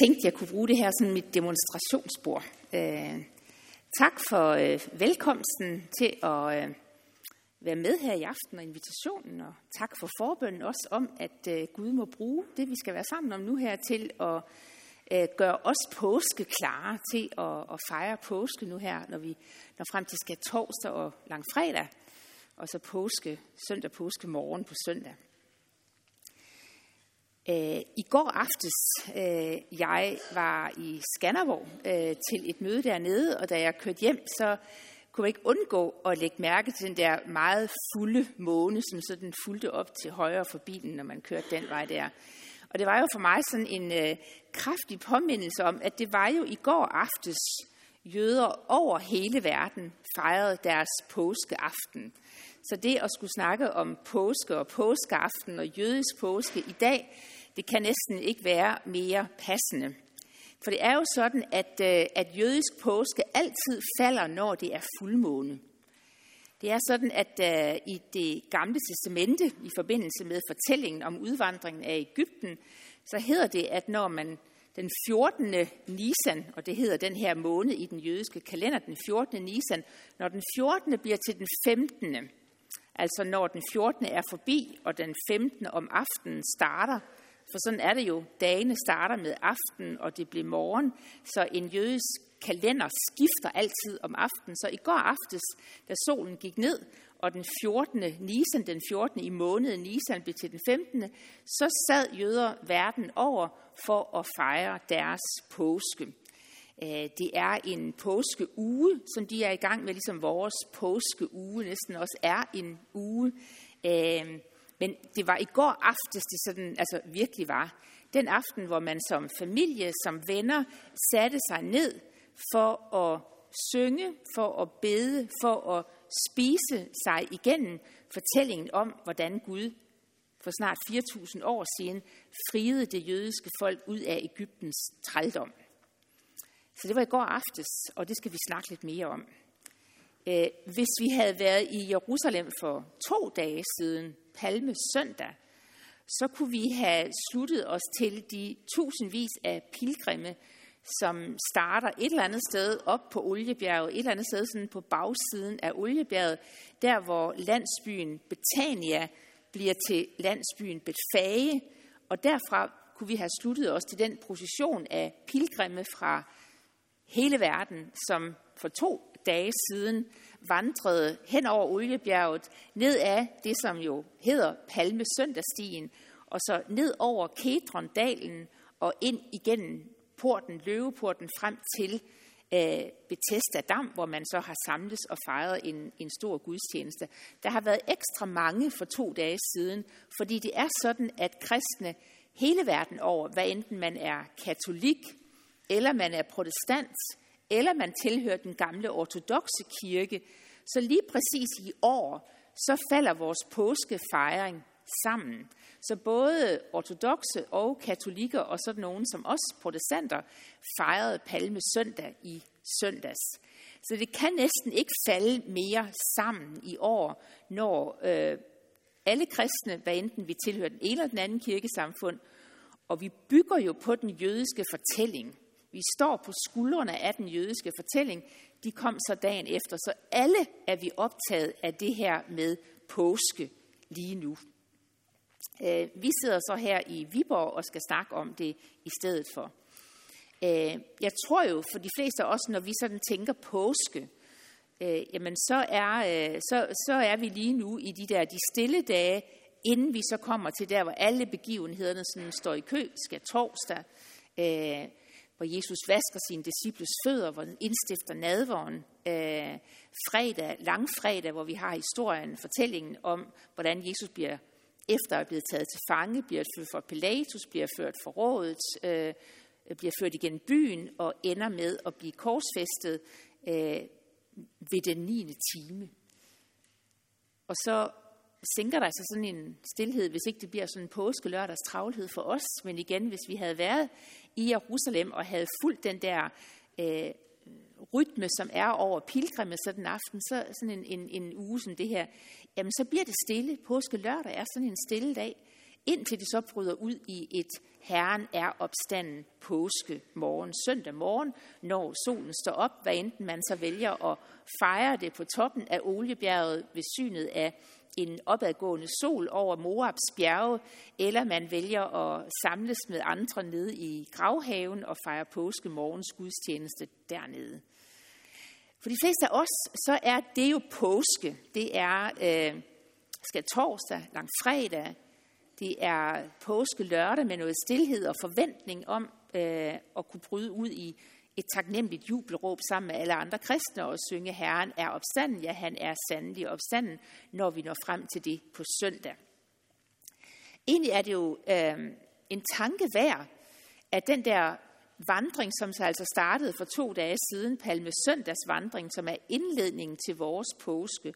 tænkte, jeg kunne bruge det her som mit demonstrationsbord. Øh, tak for øh, velkomsten til at øh, være med her i aften og invitationen, og tak for forbønnen også om, at øh, Gud må bruge det, vi skal være sammen om nu her, til at øh, gøre os påske klare til at, at fejre påske nu her, når vi når frem til skal torsdag og langfredag, og så påske, søndag påske morgen på søndag. Øh, I går aftes, øh, jeg var i Skanderborg øh, til et møde dernede, og da jeg kørte hjem, så kunne jeg ikke undgå at lægge mærke til den der meget fulde måne, som sådan fulgte op til højre for bilen, når man kørte den vej der. Og det var jo for mig sådan en øh, kraftig påmindelse om, at det var jo i går aftes, jøder over hele verden fejrede deres påskeaften. Så det at skulle snakke om påske og påskeaften og jødisk påske i dag, det kan næsten ikke være mere passende. For det er jo sådan, at, øh, at jødisk påske altid falder, når det er fuldmåne. Det er sådan, at uh, i det gamle testamente, i forbindelse med fortællingen om udvandringen af Ægypten, så hedder det, at når man den 14. Nisan, og det hedder den her måned i den jødiske kalender, den 14. Nisan, når den 14. bliver til den 15. Altså når den 14. er forbi, og den 15. om aftenen starter, for sådan er det jo. Dagene starter med aften, og det bliver morgen. Så en jødisk kalender skifter altid om aftenen. Så i går aftes, da solen gik ned, og den 14. Nisan, den 14. i måneden Nisan blev til den 15. Så sad jøder verden over for at fejre deres påske. Øh, det er en påskeuge, som de er i gang med, ligesom vores påskeuge næsten også er en uge. Øh, men det var i går aftes, det sådan, altså virkelig var. Den aften, hvor man som familie, som venner, satte sig ned for at synge, for at bede, for at spise sig igennem fortællingen om, hvordan Gud for snart 4.000 år siden friede det jødiske folk ud af Ægyptens trældom. Så det var i går aftes, og det skal vi snakke lidt mere om. Øh, hvis vi havde været i Jerusalem for to dage siden, Palme søndag, så kunne vi have sluttet os til de tusindvis af pilgrimme, som starter et eller andet sted op på Oliebjerget, et eller andet sted sådan på bagsiden af Oliebjerget, der hvor landsbyen Betania bliver til landsbyen Betfage, og derfra kunne vi have sluttet os til den procession af pilgrimme fra hele verden, som for to dage siden vandrede hen over Oliebjerget, ned af det, som jo hedder Palme Søndagstien, og så ned over Kedrondalen og ind igennem porten, løveporten, frem til øh, Bethesda Dam, hvor man så har samlet og fejret en, en stor gudstjeneste. Der har været ekstra mange for to dage siden, fordi det er sådan, at kristne hele verden over, hvad enten man er katolik, eller man er protestant, eller man tilhører den gamle ortodoxe kirke, så lige præcis i år, så falder vores påskefejring sammen. Så både ortodoxe og katolikker og sådan nogen som os protestanter fejrede palme søndag i søndags. Så det kan næsten ikke falde mere sammen i år, når øh, alle kristne, hvad enten vi tilhører den ene eller den anden kirkesamfund, og vi bygger jo på den jødiske fortælling. Vi står på skuldrene af den jødiske fortælling. De kom så dagen efter. Så alle er vi optaget af det her med påske lige nu. Øh, vi sidder så her i Viborg og skal snakke om det i stedet for. Øh, jeg tror jo for de fleste af os, når vi sådan tænker påske, øh, jamen så er, øh, så, så er vi lige nu i de der de stille dage, inden vi så kommer til der, hvor alle begivenhederne sådan står i kø, skal torsdag, hvor Jesus vasker sine disciples fødder, hvor han indstifter nadvåren. Øh, fredag, langfredag, hvor vi har historien, fortællingen om, hvordan Jesus bliver efter at blive blevet taget til fange, bliver ført for Pilatus, bliver ført for rådet, øh, bliver ført igen byen og ender med at blive korsfæstet øh, ved den 9. time. Og så sænker der sig sådan en stillhed, hvis ikke det bliver sådan en påskelørdags travlhed for os. Men igen, hvis vi havde været i Jerusalem og havde fulgt den der øh, rytme, som er over pilgrimme sådan en aften, så sådan en, en, en uge som det her, jamen så bliver det stille. Påske lørdag er sådan en stille dag indtil det så bryder ud i et Herren er opstanden påske morgen, søndag morgen, når solen står op, hvad enten man så vælger at fejre det på toppen af Oliebjerget ved synet af en opadgående sol over Moabs bjerge, eller man vælger at samles med andre nede i gravhaven og fejre påske morgens gudstjeneste dernede. For de fleste af os, så er det jo påske. Det er øh, skal torsdag, lang fredag, det er påske lørdag med noget stillhed og forventning om øh, at kunne bryde ud i et taknemmeligt jubelråb sammen med alle andre kristne og synge, Herren er opstanden, ja, han er sandelig opstanden, når vi når frem til det på søndag. Egentlig er det jo øh, en tanke værd, at den der vandring, som så altså startede for to dage siden, Palme Søndags vandring, som er indledningen til vores påske,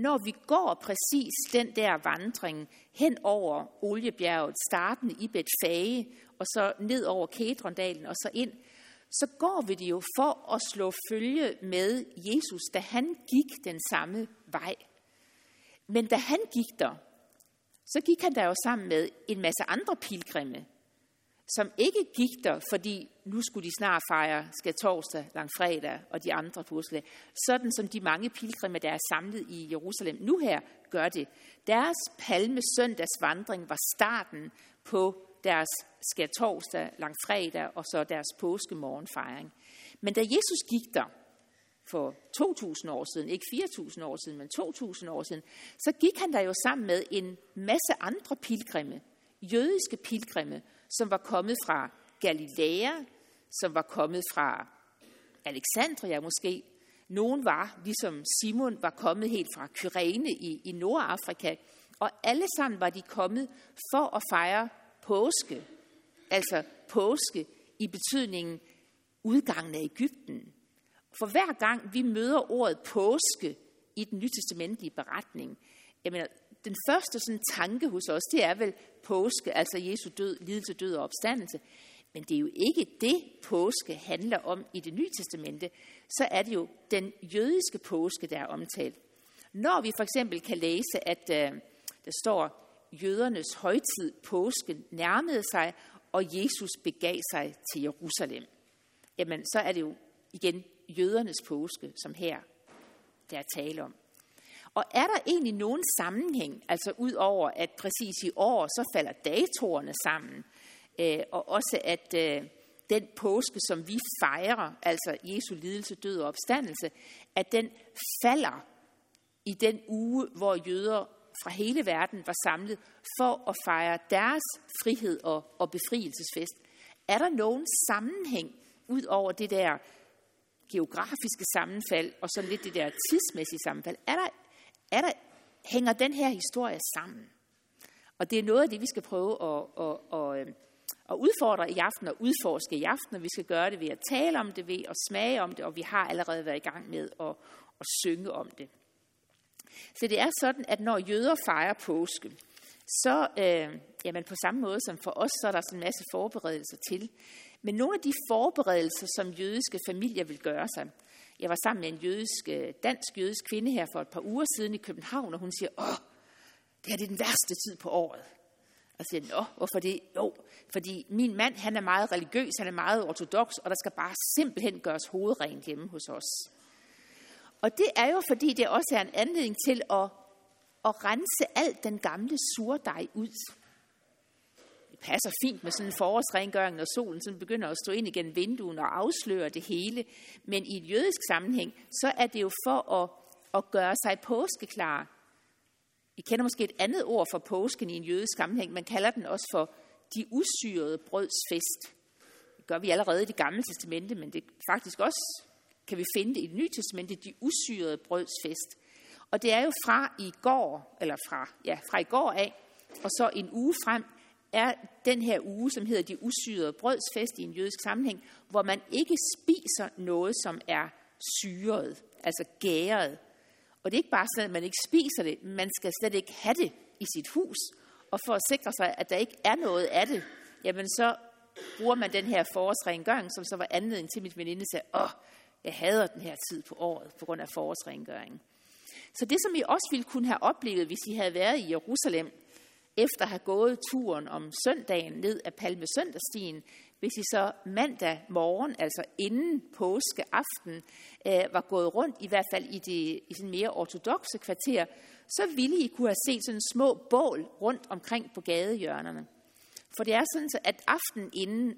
når vi går præcis den der vandring hen over Oliebjerget, startende i Betfage, og så ned over Kedrondalen og så ind, så går vi det jo for at slå følge med Jesus, da han gik den samme vej. Men da han gik der, så gik han der jo sammen med en masse andre pilgrimme, som ikke gik der, fordi nu skulle de snart fejre skal torsdag, langfredag og de andre påskedage. Sådan som de mange pilgrimme, der er samlet i Jerusalem nu her, gør det. Deres palme søndags vandring var starten på deres skal torsdag, langfredag og så deres påskemorgenfejring. Men da Jesus gik der for 2.000 år siden, ikke 4.000 år siden, men 2.000 år siden, så gik han der jo sammen med en masse andre pilgrimme, jødiske pilgrimme, som var kommet fra Galilea, som var kommet fra Alexandria måske. Nogen var, ligesom Simon, var kommet helt fra Kyrene i, i Nordafrika. Og alle sammen var de kommet for at fejre påske. Altså påske i betydningen udgangen af Ægypten. For hver gang vi møder ordet påske i den nytestamentlige beretning, jeg mener, den første sådan, tanke hos os, det er vel påske, altså Jesu død, lidelse, død og opstandelse. Men det er jo ikke det, påske handler om i det nye testamente. Så er det jo den jødiske påske, der er omtalt. Når vi for eksempel kan læse, at øh, der står, jødernes højtid, påsken, nærmede sig, og Jesus begav sig til Jerusalem. Jamen, så er det jo igen jødernes påske, som her der er tale om. Og er der egentlig nogen sammenhæng, altså ud over at præcis i år, så falder datorerne sammen, øh, og også at øh, den påske, som vi fejrer, altså Jesu lidelse, død og opstandelse, at den falder i den uge, hvor jøder fra hele verden var samlet for at fejre deres frihed og, og befrielsesfest. Er der nogen sammenhæng ud over det der geografiske sammenfald og så lidt det der tidsmæssige sammenfald? Er der er der, hænger den her historie sammen. Og det er noget af det, vi skal prøve at, at, at, øh, at udfordre i aften og udforske i aften, og vi skal gøre det ved at tale om det, ved at smage om det, og vi har allerede været i gang med at, at synge om det. Så det er sådan, at når jøder fejrer påske, så øh, jamen på samme måde som for os, så er der sådan en masse forberedelser til. Men nogle af de forberedelser, som jødiske familier vil gøre sig, jeg var sammen med en jødisk, øh, dansk jødisk kvinde her for et par uger siden i København, og hun siger, åh, det her det er den værste tid på året. Og siger, nå, hvorfor det? Jo, fordi min mand, han er meget religiøs, han er meget ortodox, og der skal bare simpelthen gøres hovedrent hjemme hos os. Og det er jo, fordi det også er en anledning til at, at rense alt den gamle surdej ud passer fint med sådan en forårsrengøring, når solen sådan begynder at stå ind igen vinduet og afsløre det hele. Men i et jødisk sammenhæng, så er det jo for at, at gøre sig påskeklar. I kender måske et andet ord for påsken i en jødisk sammenhæng. Man kalder den også for de usyrede brøds fest. Det gør vi allerede i det gamle testamente, men det faktisk også kan vi finde det i det nye testamente, de usyrede brøds fest. Og det er jo fra i går, eller fra, ja, fra i går af, og så en uge frem, er den her uge, som hedder de usyrede brødsfest i en jødisk sammenhæng, hvor man ikke spiser noget, som er syret, altså gæret. Og det er ikke bare sådan, at man ikke spiser det, man skal slet ikke have det i sit hus. Og for at sikre sig, at der ikke er noget af det, jamen så bruger man den her forårsrengøring, som så var anledning til, at mit veninde sagde, åh, jeg hader den her tid på året på grund af forårsrengøringen. Så det, som I også ville kunne have oplevet, hvis I havde været i Jerusalem efter at have gået turen om søndagen ned ad Palmesøndagstien, hvis I så mandag morgen, altså inden påskeaften, øh, var gået rundt, i hvert fald i det i sådan mere ortodoxe kvarter, så ville I kunne have set sådan små bål rundt omkring på gadehjørnerne. For det er sådan, at aften inden,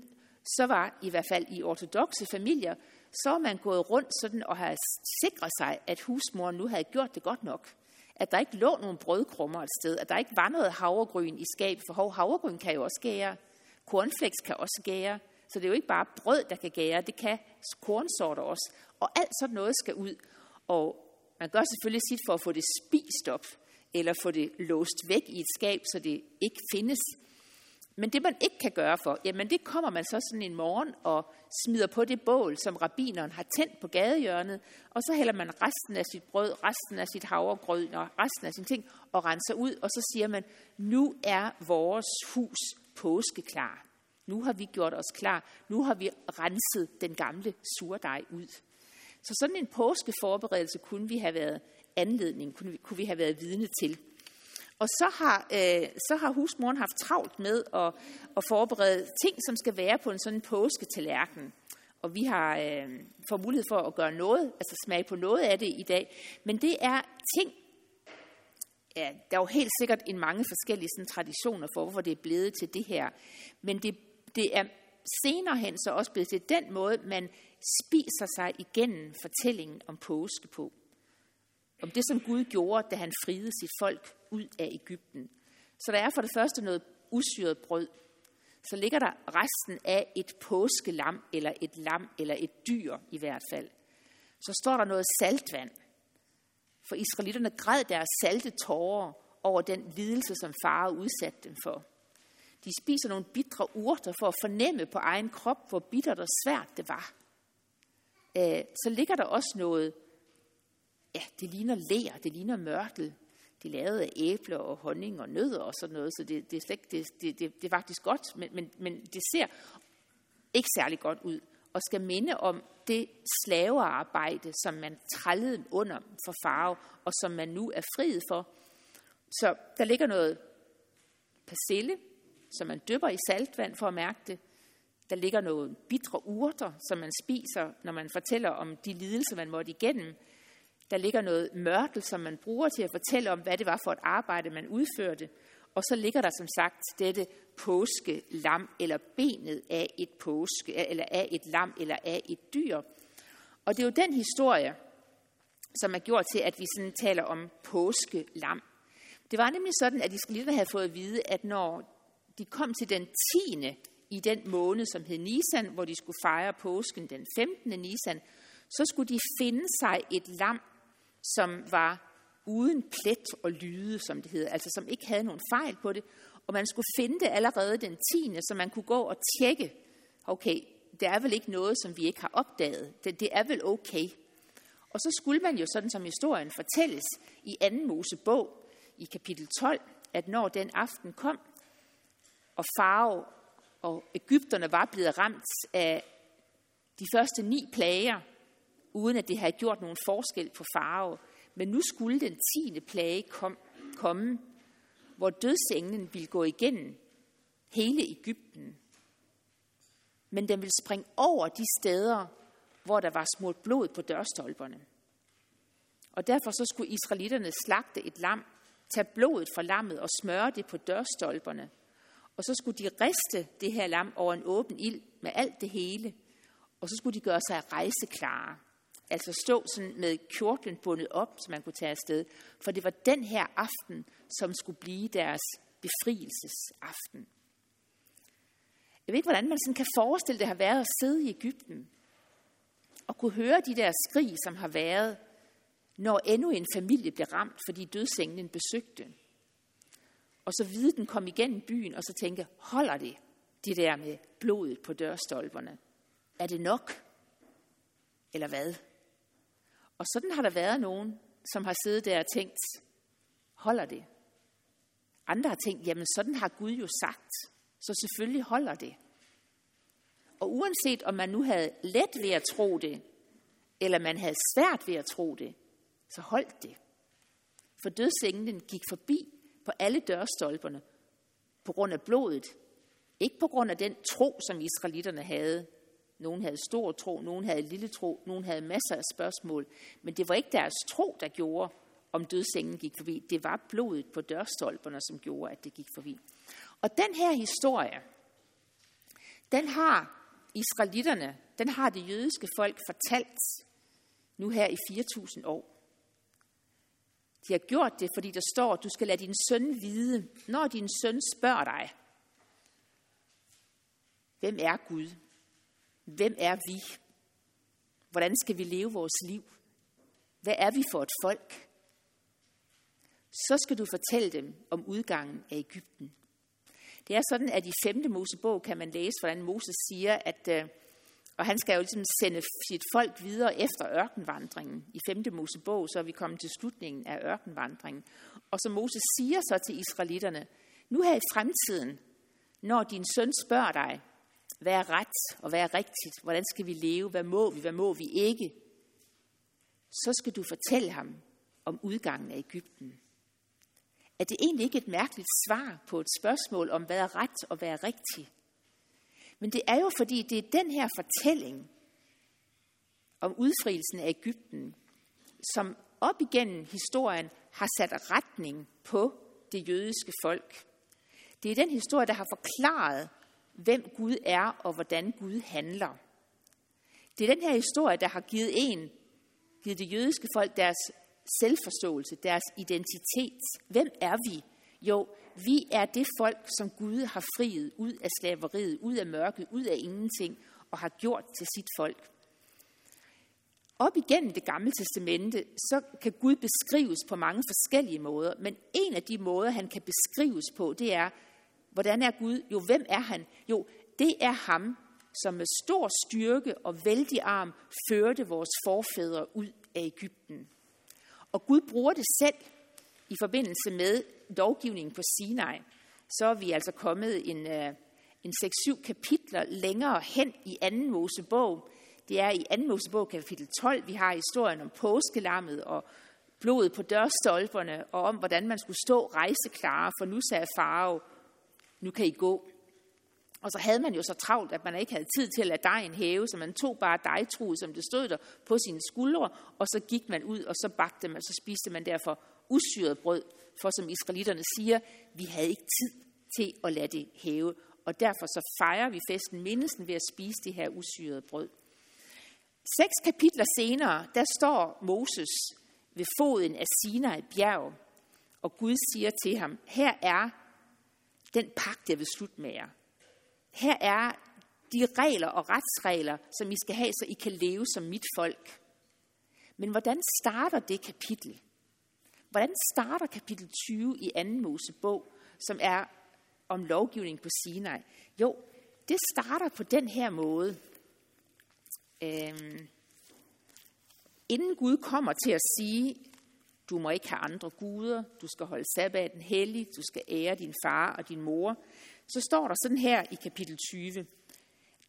så var i hvert fald i ortodoxe familier, så var man gået rundt sådan og har sikret sig, at husmoren nu havde gjort det godt nok. At der ikke lå nogen brødkrummer et sted, at der ikke var noget havregryn i skabet, for havregryn kan jo også gære. Cornflakes kan også gære. Så det er jo ikke bare brød, der kan gære, det kan kornsorter også. Og alt sådan noget skal ud. Og man gør selvfølgelig sit for at få det spist op, eller få det låst væk i et skab, så det ikke findes. Men det, man ikke kan gøre for, jamen det kommer man så sådan en morgen og smider på det bål, som rabineren har tændt på gadehjørnet, og så hælder man resten af sit brød, resten af sit havregrød og resten af sine ting, og renser ud, og så siger man, nu er vores hus påskeklar. Nu har vi gjort os klar. Nu har vi renset den gamle surdej ud. Så sådan en påskeforberedelse kunne vi have været anledning, kunne vi, kunne vi have været vidne til. Og så har, øh, så har husmoren haft travlt med at, at forberede ting, som skal være på en sådan påsketallerken. Og vi har øh, fået mulighed for at gøre noget, altså smage på noget af det i dag. Men det er ting, ja, der er jo helt sikkert en mange forskellige sådan, traditioner for, hvorfor det er blevet til det her. Men det, det er senere hen så også blevet til den måde, man spiser sig igennem fortællingen om påske på. Om det, som Gud gjorde, da han friede sit folk ud af Ægypten. Så der er for det første noget usyret brød. Så ligger der resten af et påskelam, eller et lam, eller et dyr i hvert fald. Så står der noget saltvand. For israelitterne græd deres salte tårer over den lidelse, som far udsatte dem for. De spiser nogle bitre urter for at fornemme på egen krop, hvor bittert og svært det var. Øh, så ligger der også noget, ja, det ligner lær, det ligner mørtel. Det er lavet af æbler og honning og nødder og sådan noget, så det, det, er, slet, det, det, det, det er faktisk godt, men, men, men det ser ikke særlig godt ud og skal minde om det slavearbejde, som man trællede under for farve, og som man nu er friet for. Så der ligger noget persille, som man dypper i saltvand for at mærke det. Der ligger noget bitre urter, som man spiser, når man fortæller om de lidelser, man måtte igennem. Der ligger noget mørtel, som man bruger til at fortælle om, hvad det var for et arbejde, man udførte. Og så ligger der som sagt dette påske lam, eller benet af et påske, eller af et lam, eller af et dyr. Og det er jo den historie, som er gjort til, at vi sådan taler om påskelam. Det var nemlig sådan, at israelitterne havde fået at vide, at når de kom til den 10. i den måned, som hed Nisan, hvor de skulle fejre påsken den 15. Nisan, så skulle de finde sig et lam, som var uden plet og lyde, som det hedder, altså som ikke havde nogen fejl på det, og man skulle finde det allerede den 10., så man kunne gå og tjekke, okay, det er vel ikke noget, som vi ikke har opdaget, det, det er vel okay. Og så skulle man jo, sådan som historien fortælles i 2. Mosebog, i kapitel 12, at når den aften kom, og farve og Ægypterne var blevet ramt af de første ni plager, uden at det havde gjort nogen forskel på farve. Men nu skulle den tiende plage kom, komme, hvor dødsenglen ville gå igennem hele Ægypten. Men den ville springe over de steder, hvor der var smurt blod på dørstolperne. Og derfor så skulle israelitterne slagte et lam, tage blodet fra lammet og smøre det på dørstolperne – og så skulle de riste det her lam over en åben ild med alt det hele. Og så skulle de gøre sig rejseklare. Altså stå sådan med kjortlen bundet op, så man kunne tage afsted. For det var den her aften, som skulle blive deres befrielsesaften. Jeg ved ikke, hvordan man sådan kan forestille det har været at sidde i Ægypten og kunne høre de der skrig, som har været, når endnu en familie blev ramt, fordi dødsenglen besøgte og så vide, den kom igennem byen, og så tænke, holder det, det der med blodet på dørstolperne? Er det nok? Eller hvad? Og sådan har der været nogen, som har siddet der og tænkt, holder det? Andre har tænkt, jamen sådan har Gud jo sagt, så selvfølgelig holder det. Og uanset om man nu havde let ved at tro det, eller man havde svært ved at tro det, så holdt det. For dødsenglen gik forbi på alle dørstolperne, på grund af blodet. Ikke på grund af den tro, som israelitterne havde. Nogen havde stor tro, nogen havde lille tro, nogen havde masser af spørgsmål. Men det var ikke deres tro, der gjorde, om dødsengen gik forbi. Det var blodet på dørstolperne, som gjorde, at det gik forbi. Og den her historie, den har israelitterne, den har det jødiske folk fortalt nu her i 4.000 år. De har gjort det, fordi der står, du skal lade din søn vide, når din søn spørger dig, hvem er Gud? Hvem er vi? Hvordan skal vi leve vores liv? Hvad er vi for et folk? Så skal du fortælle dem om udgangen af Ægypten. Det er sådan, at i 5. Mosebog kan man læse, hvordan Moses siger, at øh, og han skal jo ligesom sende sit folk videre efter ørkenvandringen. I 5. Mosebog, så er vi kommet til slutningen af ørkenvandringen. Og så Moses siger så til israelitterne, nu her i fremtiden, når din søn spørger dig, hvad er ret og hvad er rigtigt, hvordan skal vi leve, hvad må vi, hvad må vi ikke, så skal du fortælle ham om udgangen af Ægypten. Er det egentlig ikke et mærkeligt svar på et spørgsmål om, hvad er ret og hvad er rigtigt? Men det er jo fordi, det er den her fortælling om udfrielsen af Ægypten, som op igennem historien har sat retning på det jødiske folk. Det er den historie, der har forklaret, hvem Gud er og hvordan Gud handler. Det er den her historie, der har givet en, givet det jødiske folk deres selvforståelse, deres identitet. Hvem er vi? Jo, vi er det folk, som Gud har friet ud af slaveriet, ud af mørket, ud af ingenting, og har gjort til sit folk. Op igennem det gamle testamente, så kan Gud beskrives på mange forskellige måder, men en af de måder, han kan beskrives på, det er, hvordan er Gud? Jo, hvem er han? Jo, det er ham, som med stor styrke og vældig arm førte vores forfædre ud af Ægypten. Og Gud bruger det selv i forbindelse med lovgivningen på Sinai, så er vi altså kommet en, øh, en 6-7 kapitler længere hen i 2. Mosebog. Det er i 2. Mosebog kapitel 12, vi har historien om påskelammet og blodet på dørstolperne, og om hvordan man skulle stå rejseklare, for nu sagde farve, nu kan I gå. Og så havde man jo så travlt, at man ikke havde tid til at lade dejen hæve, så man tog bare dejtruet, som det stod der, på sine skuldre, og så gik man ud, og så bagte man, og så spiste man derfor usyret brød, for som israelitterne siger, vi havde ikke tid til at lade det hæve, og derfor så fejrer vi festen mindelsen ved at spise det her usyrede brød. Seks kapitler senere, der står Moses ved foden af Sinai bjerg, og Gud siger til ham, her er den pagt, jeg vil slutte med jer. Her er de regler og retsregler, som I skal have, så I kan leve som mit folk. Men hvordan starter det kapitel? Hvordan starter kapitel 20 i 2. Mosebog, som er om lovgivning på Sinai? Jo, det starter på den her måde. Øhm, inden Gud kommer til at sige, du må ikke have andre guder, du skal holde sabbaten hellig, du skal ære din far og din mor, så står der sådan her i kapitel 20.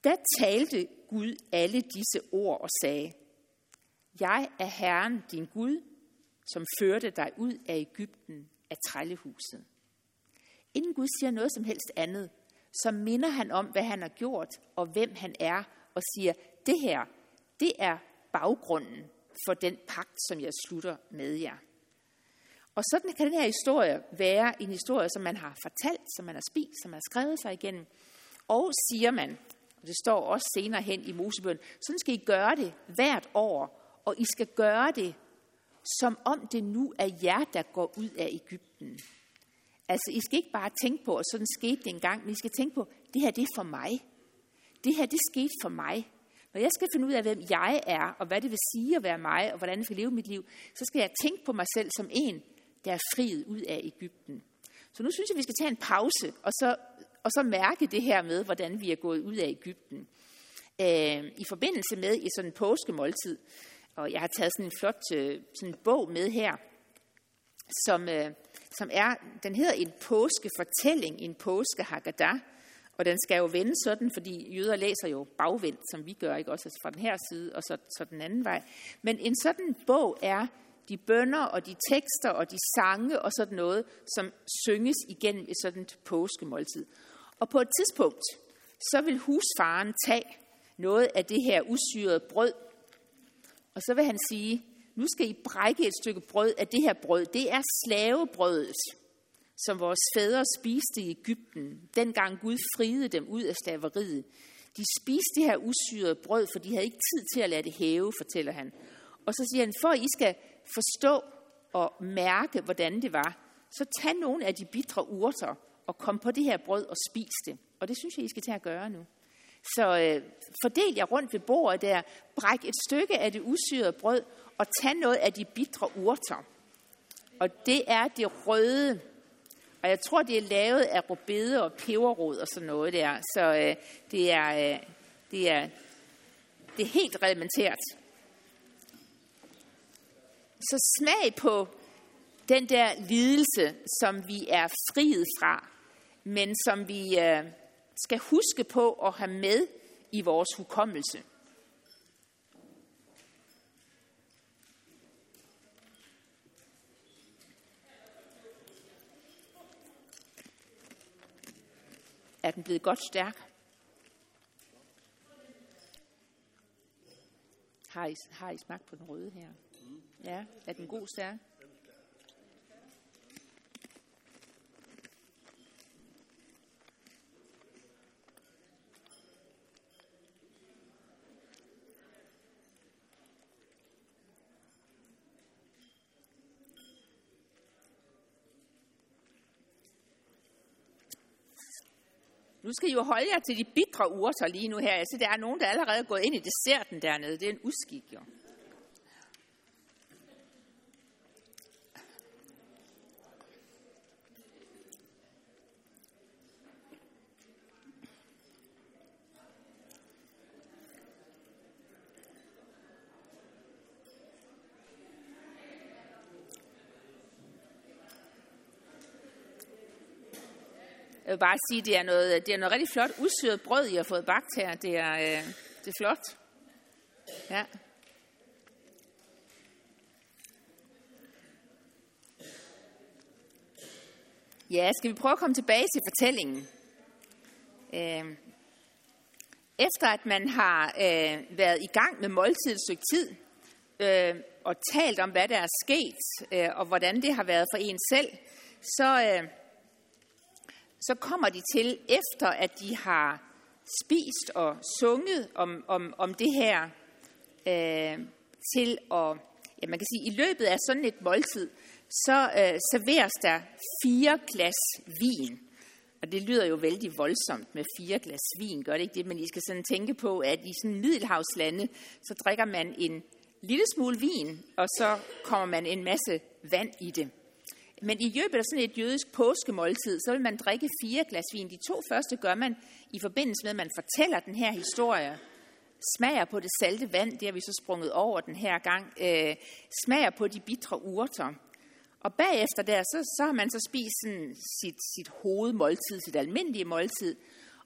Da talte Gud alle disse ord og sagde, Jeg er Herren din Gud, som førte dig ud af Ægypten af trællehuset. Inden Gud siger noget som helst andet, så minder han om, hvad han har gjort og hvem han er, og siger, det her, det er baggrunden for den pagt, som jeg slutter med jer. Og sådan kan den her historie være en historie, som man har fortalt, som man har spist, som man har skrevet sig igennem. Og siger man, og det står også senere hen i Mosebøn, sådan skal I gøre det hvert år, og I skal gøre det som om det nu er jer, der går ud af Ægypten. Altså, I skal ikke bare tænke på, at sådan skete det engang, men I skal tænke på, det her det er for mig. Det her det skete for mig. Når jeg skal finde ud af, hvem jeg er, og hvad det vil sige at være mig, og hvordan jeg skal leve mit liv, så skal jeg tænke på mig selv som en, der er friet ud af Ægypten. Så nu synes jeg, vi skal tage en pause, og så, og så mærke det her med, hvordan vi er gået ud af Ægypten. Øh, I forbindelse med i sådan en påskemåltid, og jeg har taget sådan en flot øh, sådan en bog med her, som, øh, som er, den hedder En påskefortælling, en påskehaggadah, og den skal jo vende sådan, fordi jøder læser jo bagvendt, som vi gør, ikke også altså fra den her side, og så, så den anden vej. Men en sådan bog er de bønder og de tekster og de sange og sådan noget, som synges igennem et sådan påskemåltid. Og på et tidspunkt, så vil husfaren tage noget af det her usyrede brød, og så vil han sige, nu skal I brække et stykke brød af det her brød. Det er slavebrødet, som vores fædre spiste i Ægypten, dengang Gud friede dem ud af slaveriet. De spiste det her usyrede brød, for de havde ikke tid til at lade det hæve, fortæller han. Og så siger han, for at I skal forstå og mærke, hvordan det var, så tag nogle af de bitre urter og kom på det her brød og spis det. Og det synes jeg, I skal tage at gøre nu. Så øh, fordel jer rundt ved bordet der, bræk et stykke af det usyrede brød, og tag noget af de bitre urter. Og det er det røde. Og jeg tror, det er lavet af rubede og peberrod og sådan noget der. Så øh, det, er, øh, det, er, det er helt reglementeret. Så smag på den der lidelse, som vi er friet fra, men som vi øh, skal huske på at have med i vores hukommelse. Er den blevet godt stærk? Har I, har I smagt på den røde her? Ja, er den god stærk? Nu skal I jo holde jer til de bitre urter lige nu her. Altså, der er nogen, der er allerede gået ind i desserten dernede. Det er en uskik, jo. Bare sige, at det er noget, det er noget rigtig flot udsyret brød, I har fået bagt her. Det er, øh, det er flot. Ja. Ja, skal vi prøve at komme tilbage til fortællingen? Øh, efter at man har øh, været i gang med måltid et stykke tid, øh, og talt om, hvad der er sket, øh, og hvordan det har været for en selv, så, øh, så kommer de til, efter at de har spist og sunget om, om, om det her, øh, til at, ja, man kan sige, i løbet af sådan et måltid, så øh, serveres der fire glas vin. Og det lyder jo vældig voldsomt med fire glas vin, gør det ikke det? Men I skal sådan tænke på, at i sådan middelhavslande, så drikker man en lille smule vin, og så kommer man en masse vand i det. Men i løbet af sådan et jødisk påskemåltid, så vil man drikke fire glas vin. De to første gør man i forbindelse med, at man fortæller den her historie. Smager på det salte vand, det har vi så sprunget over den her gang. Øh, smager på de bitre urter. Og bagefter der, så, så har man så spist sådan sit, sit hovedmåltid, sit almindelige måltid.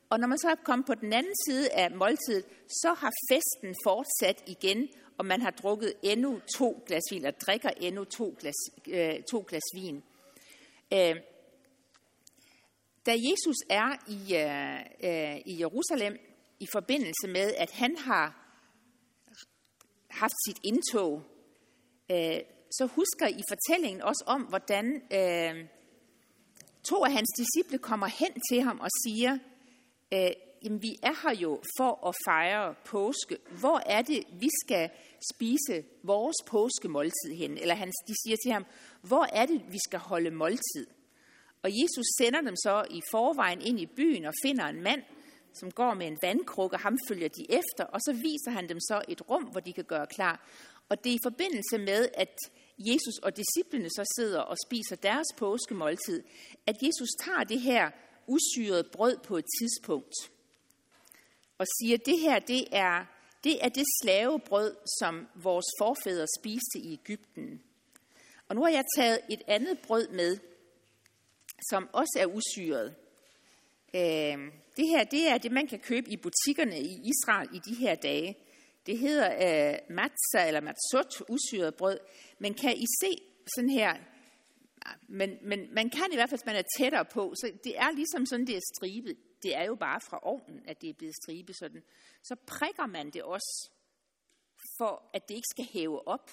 Og når man så er kommet på den anden side af måltidet, så har festen fortsat igen, og man har drukket endnu to glas vin, og drikker endnu to glas, øh, to glas vin. Øh, da Jesus er i, øh, øh, i Jerusalem i forbindelse med, at han har haft sit indtog, øh, så husker I fortællingen også om, hvordan øh, to af hans disciple kommer hen til ham og siger, øh, jamen vi er her jo for at fejre påske. Hvor er det, vi skal spise vores påskemåltid hen? Eller han, de siger til ham, hvor er det, vi skal holde måltid? Og Jesus sender dem så i forvejen ind i byen og finder en mand, som går med en vandkrukke, ham følger de efter, og så viser han dem så et rum, hvor de kan gøre klar. Og det er i forbindelse med, at Jesus og disciplene så sidder og spiser deres påskemåltid, at Jesus tager det her usyrede brød på et tidspunkt og siger, at det her det er, det er det slavebrød, som vores forfædre spiste i Ægypten. Og nu har jeg taget et andet brød med, som også er usyret. Øh, det her det er det, man kan købe i butikkerne i Israel i de her dage. Det hedder øh, uh, matza eller matzot, usyret brød. Men kan I se sådan her, men, men man kan i hvert fald, hvis man er tættere på, så det er ligesom sådan, det er stribet. Det er jo bare fra ovnen, at det er blevet stribet sådan. Så prikker man det også, for at det ikke skal hæve op.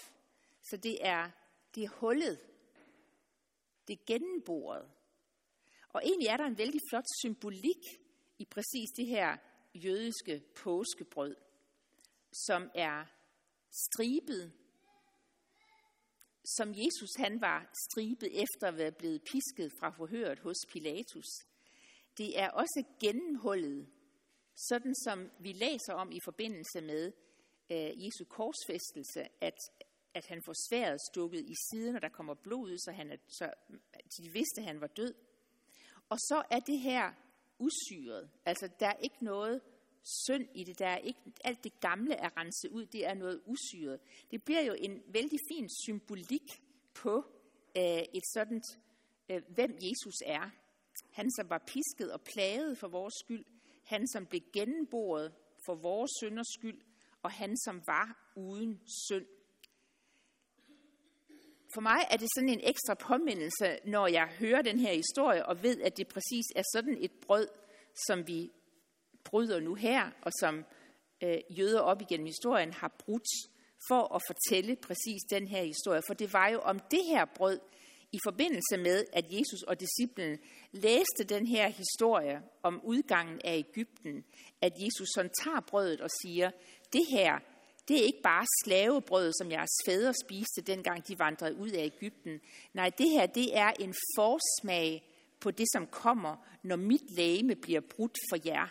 Så det er, det er hullet. Det er gennemboret. Og egentlig er der en vældig flot symbolik i præcis det her jødiske påskebrød, som er stribet, som Jesus han var stribet efter at være blevet pisket fra forhøret hos Pilatus. Det er også gennemhullet, sådan som vi læser om i forbindelse med øh, Jesu korsfæstelse, at, at han får sværet stukket i siden, og der kommer blod ud, så, han er, så de vidste, at han var død. Og så er det her usyret. Altså, der er ikke noget synd i det. Der er ikke, alt det gamle er renset ud, det er noget usyret. Det bliver jo en vældig fin symbolik på øh, et sådan, øh, hvem Jesus er. Han, som var pisket og plaget for vores skyld. Han, som blev gennemboret for vores synders skyld. Og han, som var uden synd. For mig er det sådan en ekstra påmindelse, når jeg hører den her historie og ved, at det præcis er sådan et brød, som vi bryder nu her, og som øh, jøder op igennem historien har brudt for at fortælle præcis den her historie. For det var jo om det her brød, i forbindelse med, at Jesus og disciplen læste den her historie om udgangen af Ægypten, at Jesus sådan tager brødet og siger, det her, det er ikke bare slavebrød, som jeres fædre spiste, dengang de vandrede ud af Ægypten. Nej, det her, det er en forsmag på det, som kommer, når mit lægeme bliver brudt for jer.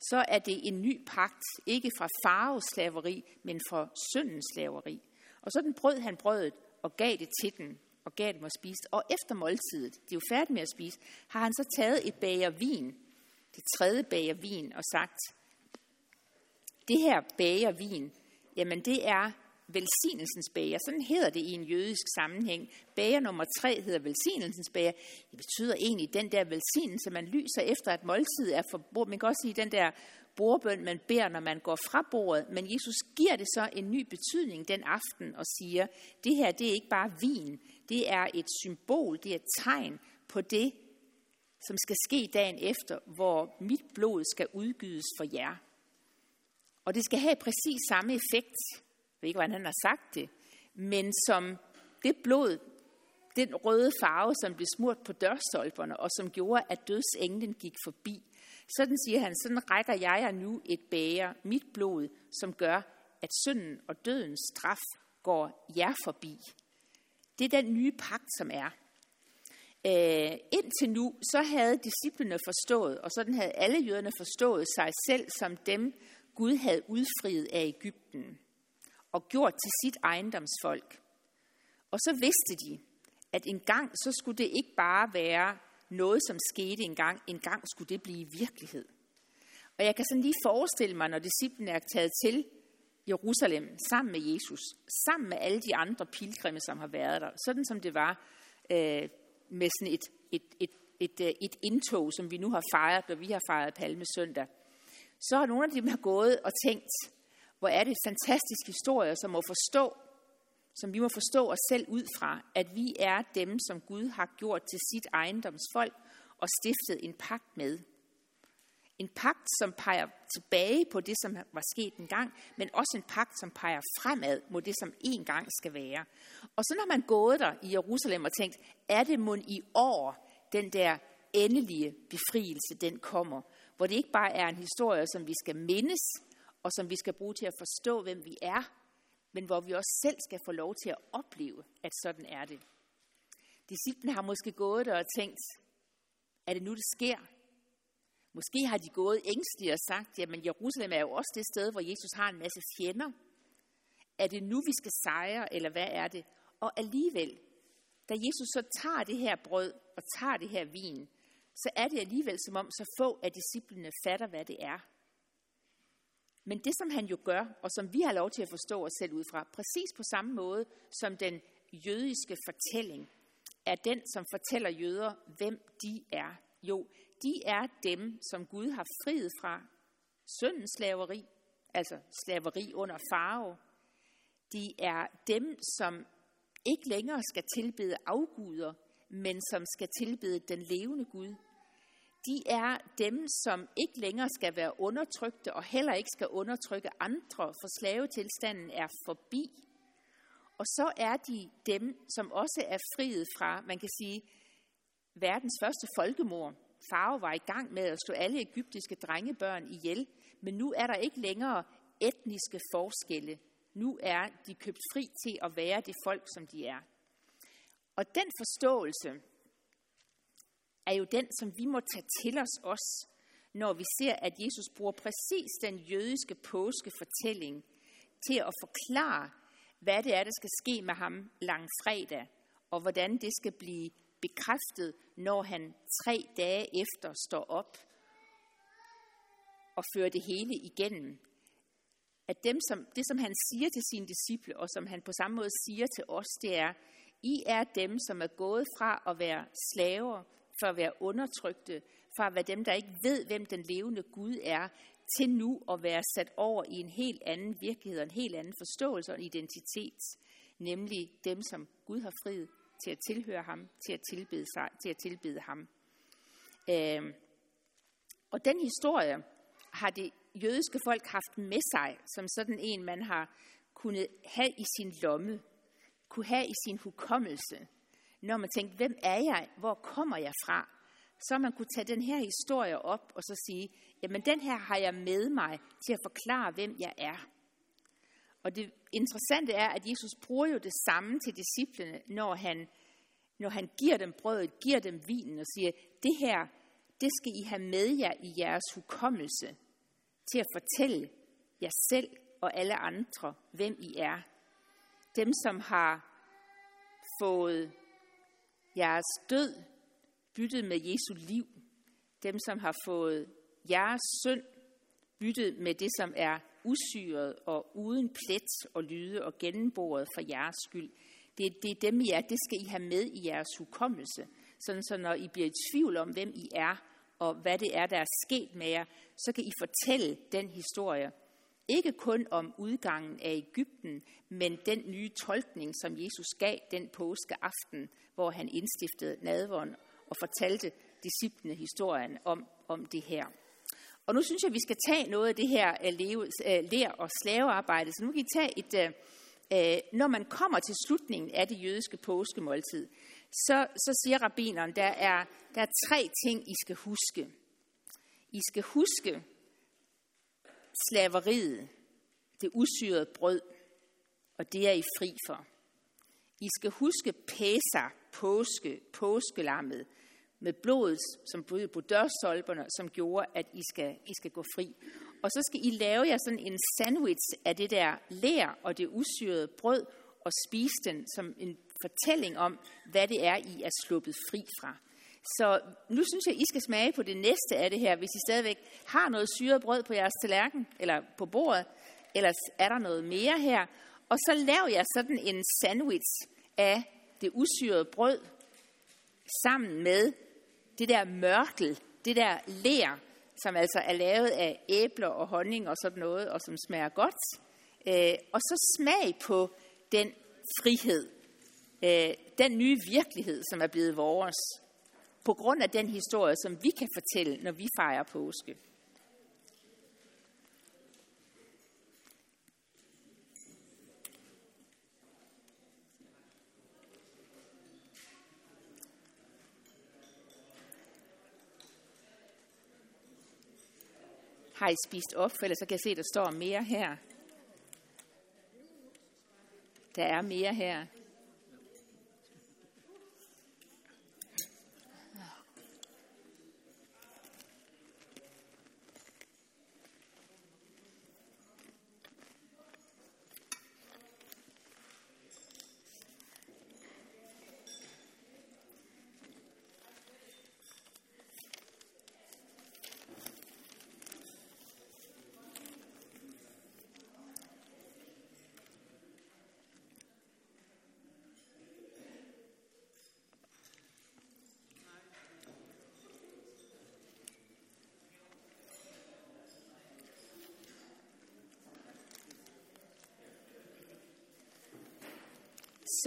Så er det en ny pagt, ikke fra farveslaveri, men fra syndens slaveri. Og så den brød han brødet og gav det til den, og gav dem at spise. Og efter måltidet, de er jo færdige med at spise, har han så taget et bager vin, det tredje bager vin, og sagt, det her bager vin, jamen det er velsignelsens bager. Sådan hedder det i en jødisk sammenhæng. Bager nummer tre hedder velsignelsens bager. Det betyder egentlig den der velsignelse, man lyser efter, at måltid er for Man kan også sige den der bordbøn, man beder, når man går fra bordet. Men Jesus giver det så en ny betydning den aften og siger, det her det er ikke bare vin, det er et symbol, det er et tegn på det, som skal ske dagen efter, hvor mit blod skal udgydes for jer. Og det skal have præcis samme effekt. Jeg ved ikke, hvordan han har sagt det. Men som det blod, den røde farve, som blev smurt på dørstolperne, og som gjorde, at dødsenglen gik forbi. Sådan siger han, sådan rækker jeg jer nu et bæger, mit blod, som gør, at synden og dødens straf går jer forbi. Det er den nye pagt, som er. Øh, indtil nu, så havde disciplene forstået, og sådan havde alle jøderne forstået sig selv som dem, Gud havde udfriet af Ægypten og gjort til sit ejendomsfolk. Og så vidste de, at en gang så skulle det ikke bare være noget, som skete en gang. En gang skulle det blive virkelighed. Og jeg kan sådan lige forestille mig, når disciplene er taget til Jerusalem sammen med Jesus, sammen med alle de andre pilgrimme, som har været der, sådan som det var øh, med sådan et, et, et, et, et, et indtog, som vi nu har fejret, når vi har fejret Palme søndag, så har nogle af dem har gået og tænkt, hvor er det fantastisk historie, som må forstå, som vi må forstå os selv ud fra, at vi er dem, som Gud har gjort til sit ejendomsfolk og stiftet en pagt med. En pagt, som peger tilbage på det, som var sket en gang, men også en pagt, som peger fremad mod det, som en gang skal være. Og så når man gået der i Jerusalem og tænkt, er det mund i år, den der endelige befrielse, den kommer, hvor det ikke bare er en historie, som vi skal mindes, og som vi skal bruge til at forstå, hvem vi er, men hvor vi også selv skal få lov til at opleve, at sådan er det. Disciplen har måske gået der og tænkt, er det nu, det sker? Måske har de gået ængstligt og sagt, jamen Jerusalem er jo også det sted, hvor Jesus har en masse fjender. Er det nu, vi skal sejre, eller hvad er det? Og alligevel, da Jesus så tager det her brød og tager det her vin, så er det alligevel som om så få af disciplene fatter, hvad det er. Men det, som han jo gør, og som vi har lov til at forstå os selv ud fra, præcis på samme måde som den jødiske fortælling, er den, som fortæller jøder, hvem de er. Jo, de er dem, som Gud har friet fra syndens slaveri, altså slaveri under farve. De er dem, som ikke længere skal tilbede afguder, men som skal tilbede den levende Gud. De er dem, som ikke længere skal være undertrykte og heller ikke skal undertrykke andre, for slavetilstanden er forbi. Og så er de dem, som også er friet fra, man kan sige, verdens første folkemord. Farve var i gang med at slå alle egyptiske drengebørn ihjel, men nu er der ikke længere etniske forskelle. Nu er de købt fri til at være det folk, som de er. Og den forståelse er jo den, som vi må tage til os også, når vi ser, at Jesus bruger præcis den jødiske påskefortælling til at forklare, hvad det er, der skal ske med ham langfredag, og hvordan det skal blive bekræftet, når han tre dage efter står op og fører det hele igennem. At dem, som, det, som han siger til sine disciple, og som han på samme måde siger til os, det er, I er dem, som er gået fra at være slaver, fra at være undertrykte, fra at være dem, der ikke ved, hvem den levende Gud er, til nu at være sat over i en helt anden virkelighed, en helt anden forståelse og en identitet, nemlig dem, som Gud har friet til at tilhøre ham, til at tilbede, sig, til at tilbede ham. Øh, og den historie har det jødiske folk haft med sig, som sådan en, man har kunnet have i sin lomme, kunne have i sin hukommelse, når man tænkte, hvem er jeg, hvor kommer jeg fra, så man kunne tage den her historie op og så sige, jamen den her har jeg med mig til at forklare, hvem jeg er. Og det interessante er, at Jesus bruger jo det samme til disciplene, når han, når han giver dem brødet, giver dem vinen og siger, det her, det skal I have med jer i jeres hukommelse til at fortælle jer selv og alle andre, hvem I er. Dem, som har fået jeres død byttet med Jesu liv. Dem, som har fået jeres synd byttet med det, som er usyret og uden plet og lyde og gennemboret for jeres skyld. Det, det er dem, I er. Det skal I have med i jeres hukommelse. Sådan så når I bliver i tvivl om, hvem I er, og hvad det er, der er sket med jer, så kan I fortælle den historie. Ikke kun om udgangen af Ægypten, men den nye tolkning, som Jesus gav den påskeaften, hvor han indstiftede nadvånd og fortalte disciplene historien om, om det her. Og nu synes jeg, at vi skal tage noget af det her øh, leve, øh, lær- og slavearbejde. Så nu kan vi tage et... Uh, når man kommer til slutningen af det jødiske påskemåltid, så, så siger rabbineren, der er, der er tre ting, I skal huske. I skal huske slaveriet, det usyrede brød, og det er I fri for. I skal huske Pesa, påske, påskelammet, med blodet, som blev på dørstolperne, som gjorde, at I skal, I skal gå fri. Og så skal I lave jer sådan en sandwich af det der lær og det usyrede brød, og spise den som en fortælling om, hvad det er, I er sluppet fri fra. Så nu synes jeg, I skal smage på det næste af det her, hvis I stadigvæk har noget syret brød på jeres tallerken, eller på bordet, ellers er der noget mere her. Og så lav jeg sådan en sandwich af det usyrede brød, sammen med det der mørtel, det der lær, som altså er lavet af æbler og honning og sådan noget, og som smager godt. Øh, og så smag på den frihed, øh, den nye virkelighed, som er blevet vores, på grund af den historie, som vi kan fortælle, når vi fejrer påske. Har I spist op, for ellers så kan jeg se, at der står mere her. Der er mere her.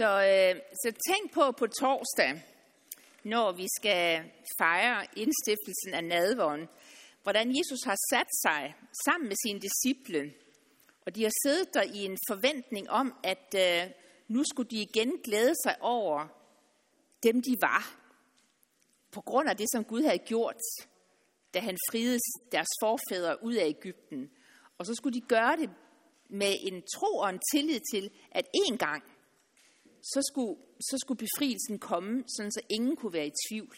Så, øh, så tænk på på torsdag, når vi skal fejre indstiftelsen af nadvåren, hvordan Jesus har sat sig sammen med sine disciple, og de har siddet der i en forventning om, at øh, nu skulle de igen glæde sig over dem, de var, på grund af det, som Gud havde gjort, da han friede deres forfædre ud af Ægypten. Og så skulle de gøre det med en tro og en tillid til, at en gang, så skulle, så skulle befrielsen komme, sådan så ingen kunne være i tvivl.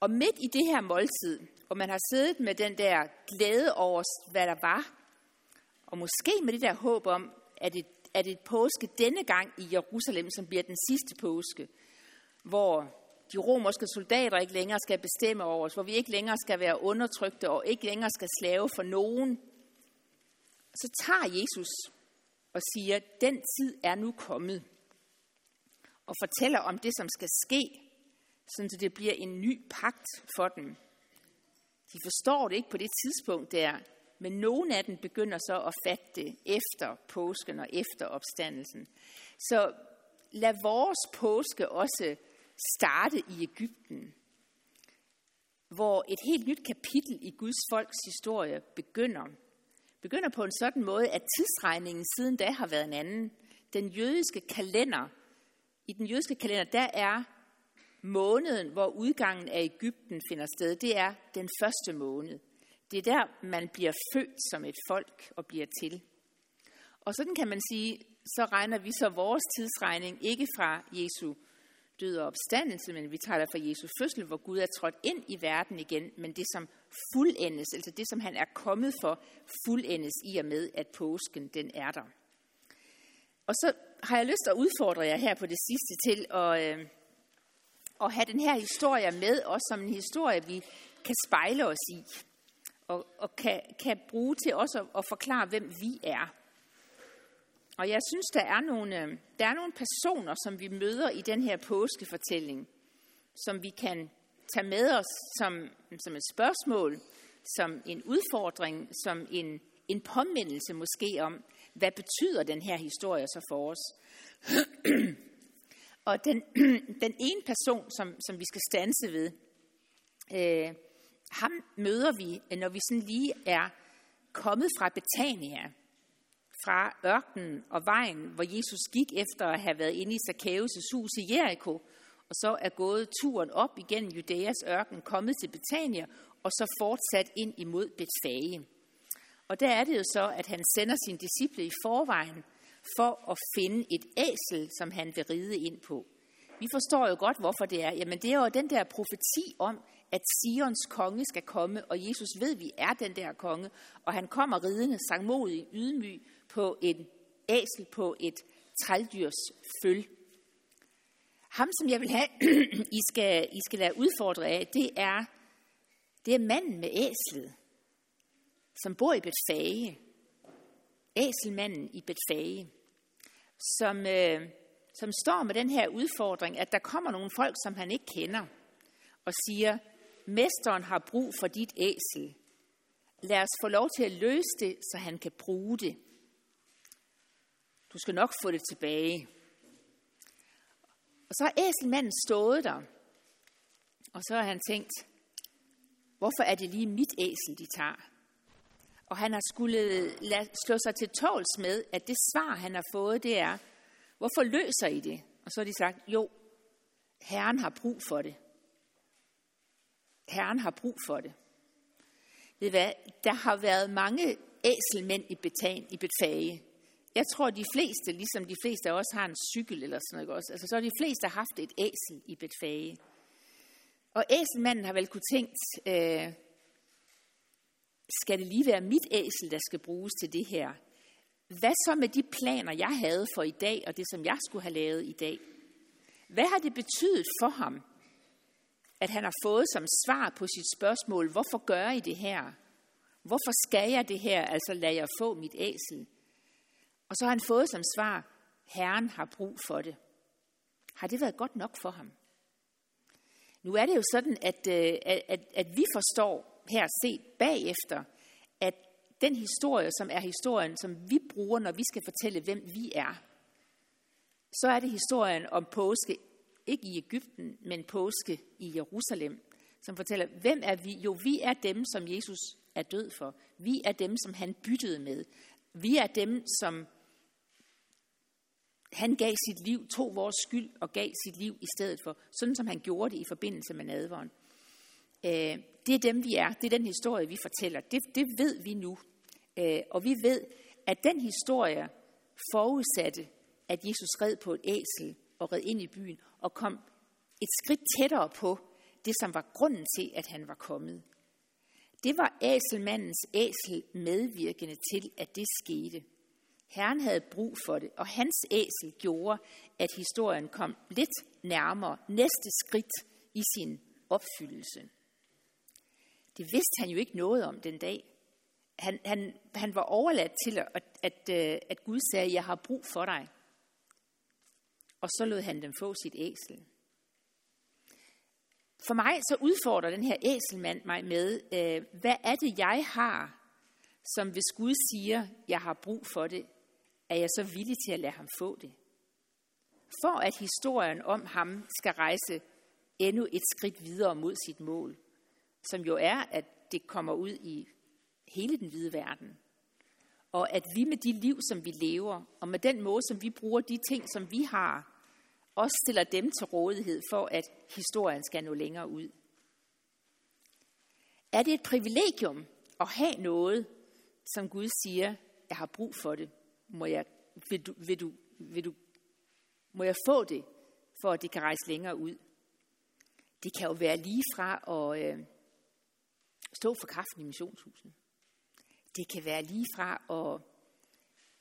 Og midt i det her måltid, hvor man har siddet med den der glæde over, hvad der var, og måske med det der håb om, at det, at det påske denne gang i Jerusalem, som bliver den sidste påske, hvor de romerske soldater ikke længere skal bestemme over os, hvor vi ikke længere skal være undertrykte og ikke længere skal slave for nogen, så tager Jesus og siger, den tid er nu kommet, og fortæller om det, som skal ske, så det bliver en ny pagt for dem. De forstår det ikke på det tidspunkt der, men nogen af dem begynder så at fatte det efter påsken og efter opstandelsen. Så lad vores påske også starte i Ægypten, hvor et helt nyt kapitel i Guds folks historie begynder. Begynder på en sådan måde, at tidsregningen siden da har været en anden. Den jødiske kalender, i den jødiske kalender, der er måneden, hvor udgangen af Ægypten finder sted, det er den første måned. Det er der, man bliver født som et folk og bliver til. Og sådan kan man sige, så regner vi så vores tidsregning ikke fra Jesu død og opstandelse, men vi taler fra Jesu fødsel, hvor Gud er trådt ind i verden igen, men det som fuldendes, altså det som han er kommet for, fuldendes i og med, at påsken den er der. Og så har jeg lyst til at udfordre jer her på det sidste til at, øh, at have den her historie med, også som en historie, vi kan spejle os i, og, og kan, kan bruge til også at, at forklare, hvem vi er. Og jeg synes, der er, nogle, øh, der er nogle personer, som vi møder i den her påskefortælling, som vi kan tage med os som, som et spørgsmål, som en udfordring, som en, en påmindelse måske om, hvad betyder den her historie så for os. og den, den ene person, som, som vi skal stanse ved, øh, ham møder vi, når vi sådan lige er kommet fra Betania, fra ørkenen og vejen, hvor Jesus gik efter at have været inde i Zacchaeus' hus i Jericho, og så er gået turen op igennem Judæas ørken, kommet til Betania, og så fortsat ind imod Betfage. Og der er det jo så, at han sender sine disciple i forvejen for at finde et æsel, som han vil ride ind på. Vi forstår jo godt, hvorfor det er. Jamen, det er jo den der profeti om, at Sions konge skal komme, og Jesus ved, at vi er den der konge, og han kommer ridende, sangmodig, ydmyg, på en æsel på et trældyrs føl. Ham, som jeg vil have, I skal, I skal lade udfordre af, det er, det er manden med æslet, som bor i Betfage. Æselmanden i Betfage, som, øh, som står med den her udfordring, at der kommer nogle folk, som han ikke kender, og siger, Mesteren har brug for dit æsel. Lad os få lov til at løse det, så han kan bruge det. Du skal nok få det tilbage. Og så har æselmanden stået der, og så har han tænkt, hvorfor er det lige mit æsel, de tager? Og han har skulle slå sig til tåls med, at det svar, han har fået, det er, hvorfor løser I det? Og så har de sagt, jo, Herren har brug for det. Herren har brug for det. Ved hvad? Der har været mange æselmænd i, Betan, i Betfage. Jeg tror, de fleste, ligesom de fleste af os, har en cykel eller sådan noget også. Altså, så har de fleste haft et æsel i Betfage. Og æselmanden har vel kunne tænkt, øh, skal det lige være mit æsel, der skal bruges til det her? Hvad så med de planer, jeg havde for i dag, og det, som jeg skulle have lavet i dag? Hvad har det betydet for ham, at han har fået som svar på sit spørgsmål, hvorfor gør I det her? Hvorfor skal jeg det her, altså lad jeg få mit æsel? Og så har han fået som svar, Herren har brug for det. Har det været godt nok for ham? Nu er det jo sådan, at, øh, at, at, at vi forstår her set bagefter, at den historie, som er historien, som vi bruger, når vi skal fortælle, hvem vi er, så er det historien om påske, ikke i Ægypten, men påske i Jerusalem, som fortæller, hvem er vi? Jo, vi er dem, som Jesus er død for. Vi er dem, som han byttede med. Vi er dem, som han gav sit liv, tog vores skyld og gav sit liv i stedet for, sådan som han gjorde det i forbindelse med nadvåren. Øh, det er dem, vi er. Det er den historie, vi fortæller. Det, det ved vi nu. Øh, og vi ved, at den historie forudsatte, at Jesus red på et æsel og red ind i byen og kom et skridt tættere på det, som var grunden til, at han var kommet. Det var æselmandens æsel medvirkende til, at det skete. Herren havde brug for det, og hans æsel gjorde, at historien kom lidt nærmere næste skridt i sin opfyldelse. Det vidste han jo ikke noget om den dag. Han, han, han var overladt til, at, at, at, øh, Gud sagde, jeg har brug for dig. Og så lod han dem få sit æsel. For mig så udfordrer den her æselmand mig med, øh, hvad er det, jeg har, som hvis Gud siger, jeg har brug for det, er jeg så villig til at lade ham få det? For at historien om ham skal rejse endnu et skridt videre mod sit mål, som jo er, at det kommer ud i hele den hvide verden. Og at vi med de liv, som vi lever, og med den måde, som vi bruger de ting, som vi har, også stiller dem til rådighed for, at historien skal nå længere ud. Er det et privilegium at have noget, som Gud siger, jeg har brug for det? Må jeg, vil du, vil du, vil du, må jeg få det, for at det kan rejse længere ud? Det kan jo være lige fra at øh, stå for kraften i missionshuset. Det kan være lige fra at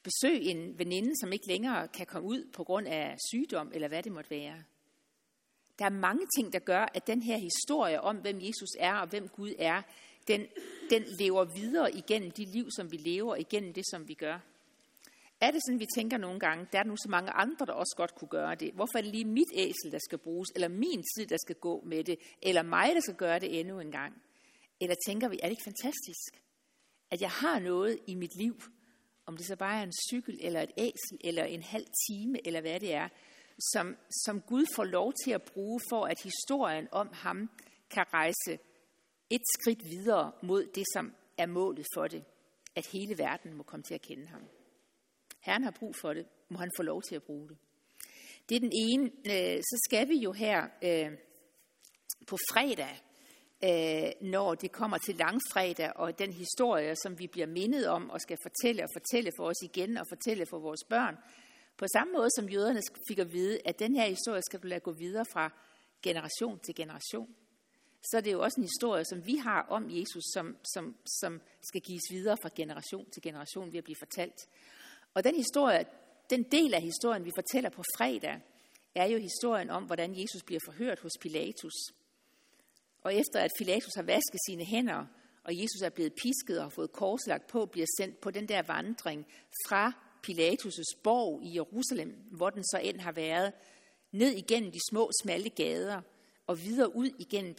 besøge en veninde, som ikke længere kan komme ud på grund af sygdom, eller hvad det måtte være. Der er mange ting, der gør, at den her historie om, hvem Jesus er og hvem Gud er, den, den lever videre igennem de liv, som vi lever, igennem det, som vi gør. Er det sådan, vi tænker nogle gange, der er nu så mange andre, der også godt kunne gøre det. Hvorfor er det lige mit æsel, der skal bruges, eller min tid, der skal gå med det, eller mig, der skal gøre det endnu en gang? Eller tænker vi, er det ikke fantastisk, at jeg har noget i mit liv, om det så bare er en cykel, eller et æsel, eller en halv time, eller hvad det er, som, som Gud får lov til at bruge for, at historien om ham kan rejse et skridt videre mod det, som er målet for det, at hele verden må komme til at kende ham. Herren har brug for det, må han få lov til at bruge det. Det er den ene. Øh, så skal vi jo her øh, på fredag øh, når det kommer til langfredag og den historie, som vi bliver mindet om og skal fortælle og fortælle for os igen og fortælle for vores børn. På samme måde som jøderne fik at vide, at den her historie skal du lade gå videre fra generation til generation. Så er det jo også en historie, som vi har om Jesus, som, som, som skal gives videre fra generation til generation ved at blive fortalt. Og den historie, den del af historien, vi fortæller på fredag, er jo historien om, hvordan Jesus bliver forhørt hos Pilatus. Og efter at Pilatus har vasket sine hænder, og Jesus er blevet pisket og har fået korslagt på, bliver sendt på den der vandring fra Pilatus' borg i Jerusalem, hvor den så end har været, ned igennem de små, smalle gader, og videre ud igennem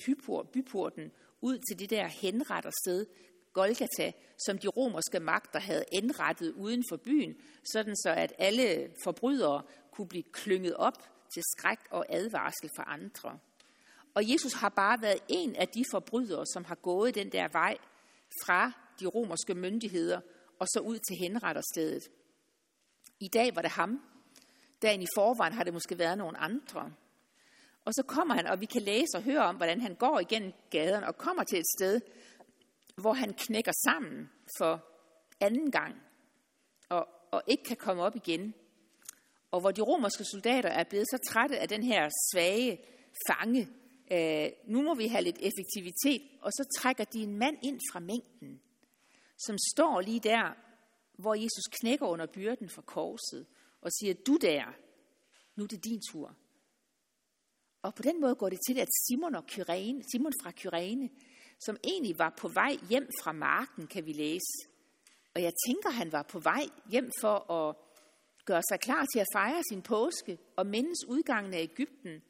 byporten, ud til det der henretter sted, Golgata, som de romerske magter havde indrettet uden for byen, sådan så at alle forbrydere kunne blive klynget op til skræk og advarsel for andre. Og Jesus har bare været en af de forbrydere, som har gået den der vej fra de romerske myndigheder og så ud til henretterstedet. I dag var det ham. Dagen i forvejen har det måske været nogle andre. Og så kommer han, og vi kan læse og høre om, hvordan han går igennem gaden og kommer til et sted, hvor han knækker sammen for anden gang og, og ikke kan komme op igen. Og hvor de romerske soldater er blevet så trætte af den her svage fange, øh, nu må vi have lidt effektivitet, og så trækker de en mand ind fra mængden, som står lige der, hvor Jesus knækker under byrden for korset, og siger, du der, nu er det din tur. Og på den måde går det til, at Simon, og Kyrene, Simon fra Kyrene, som egentlig var på vej hjem fra marken, kan vi læse. Og jeg tænker, han var på vej hjem for at gøre sig klar til at fejre sin påske og mindes udgangen af Ægypten,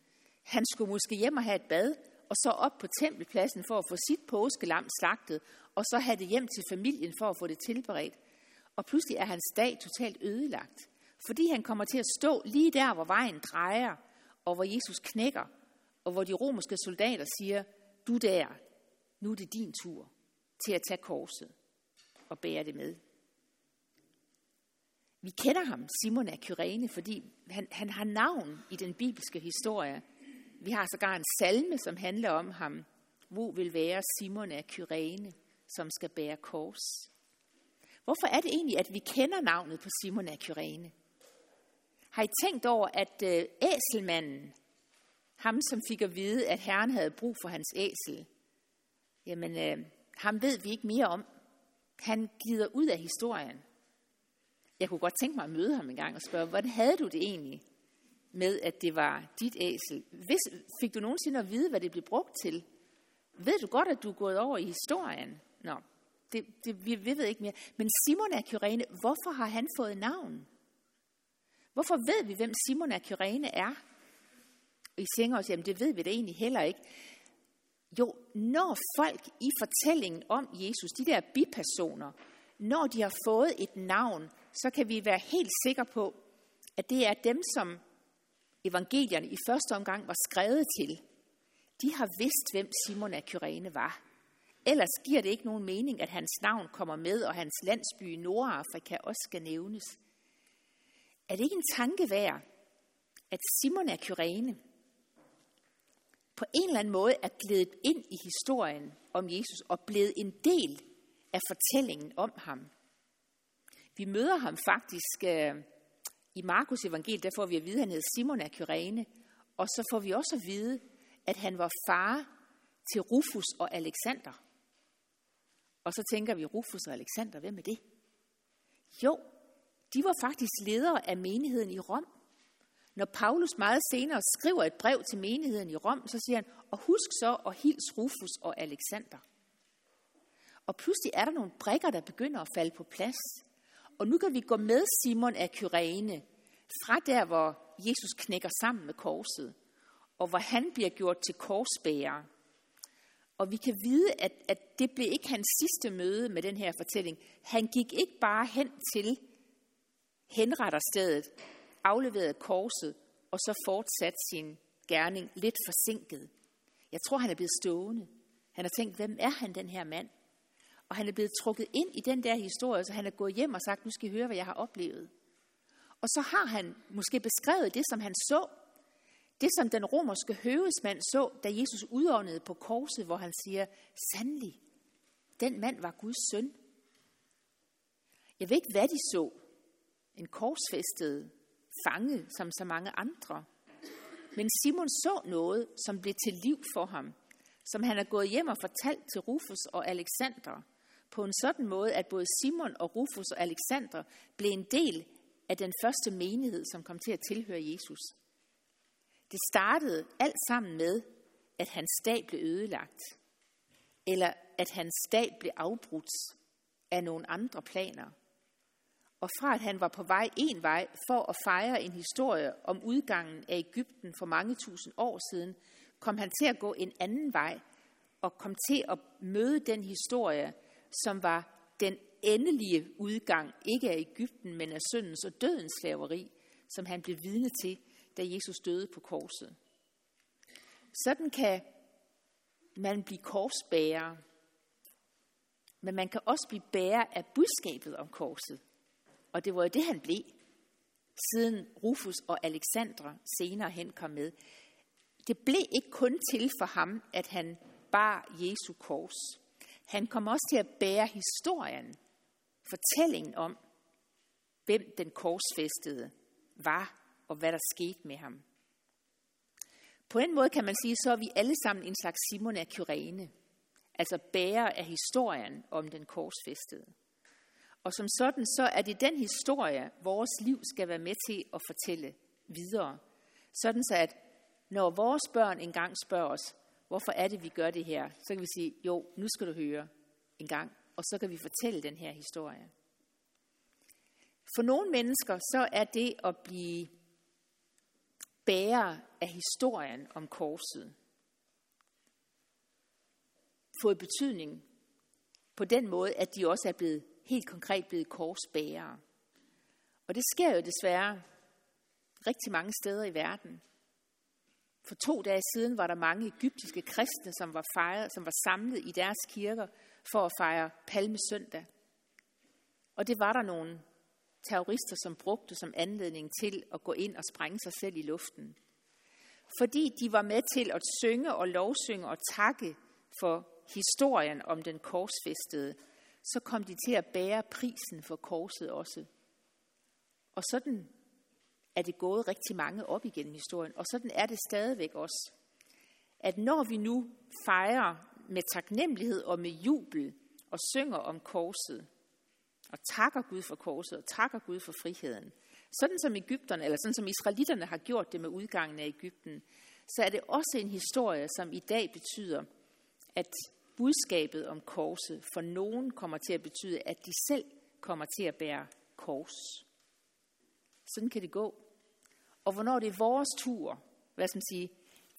han skulle måske hjem og have et bad, og så op på tempelpladsen for at få sit påskelam slagtet, og så have det hjem til familien for at få det tilberedt. Og pludselig er hans dag totalt ødelagt, Fordi han kommer til at stå lige der, hvor vejen drejer, og hvor Jesus knækker, og hvor de romerske soldater siger, du der, nu er det din tur til at tage korset og bære det med. Vi kender ham, Simon af Kyrene, fordi han, han har navn i den bibelske historie. Vi har sågar en salme, som handler om ham. Hvor vil være Simon af Kyrene, som skal bære kors? Hvorfor er det egentlig, at vi kender navnet på Simon af Kyrene? Har I tænkt over, at øh, æselmanden, ham som fik at vide, at Herren havde brug for hans æsel, jamen øh, ham ved vi ikke mere om. Han glider ud af historien. Jeg kunne godt tænke mig at møde ham en gang og spørge, hvordan havde du det egentlig med, at det var dit æsel? Hvis, fik du nogensinde at vide, hvad det blev brugt til? Ved du godt, at du er gået over i historien? Nå, det, det, vi, vi ved ikke mere. Men Simon af Kyrene, hvorfor har han fået navn? Hvorfor ved vi, hvem Simon af Kyrene er? I tænker os, jamen det ved vi da egentlig heller ikke. Jo, når folk i fortællingen om Jesus, de der bipersoner, når de har fået et navn, så kan vi være helt sikre på, at det er dem, som evangelierne i første omgang var skrevet til. De har vidst, hvem Simon af Kyrene var. Ellers giver det ikke nogen mening, at hans navn kommer med, og hans landsby i Nordafrika også skal nævnes. Er det ikke en tanke værd, at Simon af Kyrene på en eller anden måde er glædet ind i historien om Jesus og blevet en del af fortællingen om ham? Vi møder ham faktisk øh, i Markus evangeliet, der får vi at vide, at han hed Simon af Kyrene, og så får vi også at vide, at han var far til Rufus og Alexander. Og så tænker vi, Rufus og Alexander, hvem er det? Jo, de var faktisk ledere af menigheden i Rom. Når Paulus meget senere skriver et brev til menigheden i Rom, så siger han, og husk så at hils Rufus og Alexander. Og pludselig er der nogle brikker, der begynder at falde på plads. Og nu kan vi gå med Simon af Kyrene, fra der, hvor Jesus knækker sammen med korset, og hvor han bliver gjort til korsbærer. Og vi kan vide, at, at det blev ikke hans sidste møde med den her fortælling. Han gik ikke bare hen til henretterstedet, afleverede korset, og så fortsatte sin gerning lidt forsinket. Jeg tror, han er blevet stående. Han har tænkt, hvem er han, den her mand? Og han er blevet trukket ind i den der historie, så han er gået hjem og sagt, nu skal I høre, hvad jeg har oplevet. Og så har han måske beskrevet det, som han så. Det, som den romerske høvesmand så, da Jesus udåndede på korset, hvor han siger, sandelig, den mand var Guds søn. Jeg ved ikke, hvad de så. En korsfæstet fange, som så mange andre. Men Simon så noget, som blev til liv for ham, som han er gået hjem og fortalt til Rufus og Alexander, på en sådan måde, at både Simon og Rufus og Alexander blev en del af den første menighed, som kom til at tilhøre Jesus. Det startede alt sammen med, at hans dag blev ødelagt, eller at hans dag blev afbrudt af nogle andre planer. Og fra at han var på vej en vej for at fejre en historie om udgangen af Ægypten for mange tusind år siden, kom han til at gå en anden vej og kom til at møde den historie, som var den endelige udgang, ikke af Ægypten, men af syndens og dødens slaveri, som han blev vidne til, da Jesus døde på korset. Sådan kan man blive korsbærer, men man kan også blive bærer af budskabet om korset. Og det var jo det, han blev, siden Rufus og Alexandra senere hen kom med. Det blev ikke kun til for ham, at han bar Jesu kors. Han kom også til at bære historien, fortællingen om, hvem den korsfæstede var, og hvad der skete med ham. På en måde kan man sige, så er vi alle sammen en slags Simon af Kyrene, altså bærer af historien om den korsfæstede. Og som sådan, så er det den historie, vores liv skal være med til at fortælle videre. Sådan så, at når vores børn engang spørger os, hvorfor er det, vi gør det her, så kan vi sige, jo, nu skal du høre en gang, og så kan vi fortælle den her historie. For nogle mennesker, så er det at blive bærer af historien om korset fået betydning på den måde, at de også er blevet helt konkret blevet korsbærere. Og det sker jo desværre rigtig mange steder i verden. For to dage siden var der mange egyptiske kristne, som var, fejret, som var samlet i deres kirker for at fejre palmesøndag. Og det var der nogle terrorister, som brugte som anledning til at gå ind og sprænge sig selv i luften. Fordi de var med til at synge og lovsynge og takke for historien om den korsfæstede, så kom de til at bære prisen for korset også. Og sådan er det gået rigtig mange op igennem historien, og sådan er det stadigvæk også. At når vi nu fejrer med taknemmelighed og med jubel og synger om korset, og takker Gud for korset og takker Gud for friheden, sådan som Ægypterne, eller sådan som israelitterne har gjort det med udgangen af Ægypten, så er det også en historie, som i dag betyder, at budskabet om korset for nogen kommer til at betyde, at de selv kommer til at bære kors. Sådan kan det gå. Og hvornår det er vores tur, hvad skal man sige,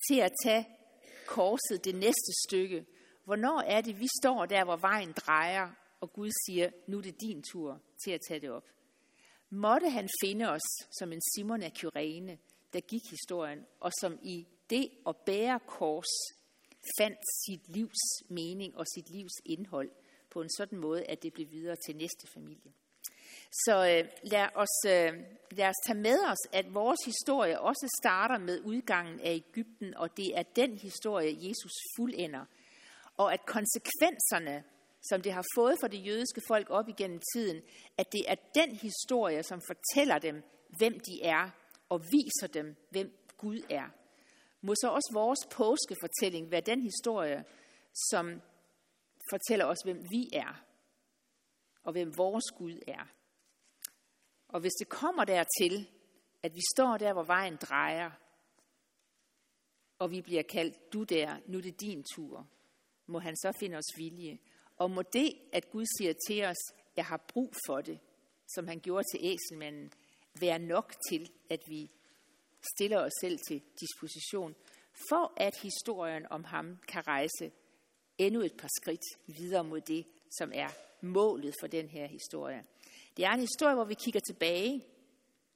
til at tage korset det næste stykke, hvornår er det, vi står der, hvor vejen drejer, og Gud siger, nu er det din tur til at tage det op. Måtte han finde os som en Simon af Kyrene, der gik historien, og som i det at bære kors fandt sit livs mening og sit livs indhold på en sådan måde, at det blev videre til næste familie. Så øh, lad, os, øh, lad os tage med os, at vores historie også starter med udgangen af Ægypten, og det er den historie, Jesus fuldender. Og at konsekvenserne, som det har fået for det jødiske folk op igennem tiden, at det er den historie, som fortæller dem, hvem de er, og viser dem, hvem Gud er. Må så også vores påskefortælling være den historie, som fortæller os, hvem vi er, og hvem vores Gud er. Og hvis det kommer dertil, at vi står der, hvor vejen drejer, og vi bliver kaldt, du der, nu er det din tur, må han så finde os vilje. Og må det, at Gud siger til os, jeg har brug for det, som han gjorde til æselmanden, være nok til, at vi stiller os selv til disposition, for at historien om ham kan rejse endnu et par skridt videre mod det, som er målet for den her historie. Det er en historie, hvor vi kigger tilbage,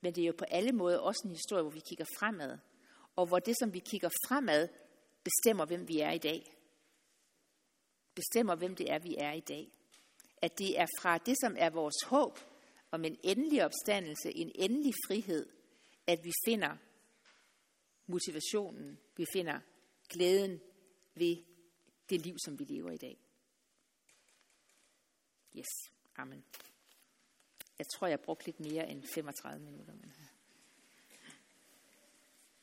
men det er jo på alle måder også en historie, hvor vi kigger fremad. Og hvor det, som vi kigger fremad, bestemmer, hvem vi er i dag. Bestemmer, hvem det er, vi er i dag. At det er fra det, som er vores håb om en endelig opstandelse, en endelig frihed, at vi finder motivationen, vi finder glæden ved det liv, som vi lever i dag. Yes, amen. Jeg tror, jeg brugte lidt mere end 35 minutter. Men...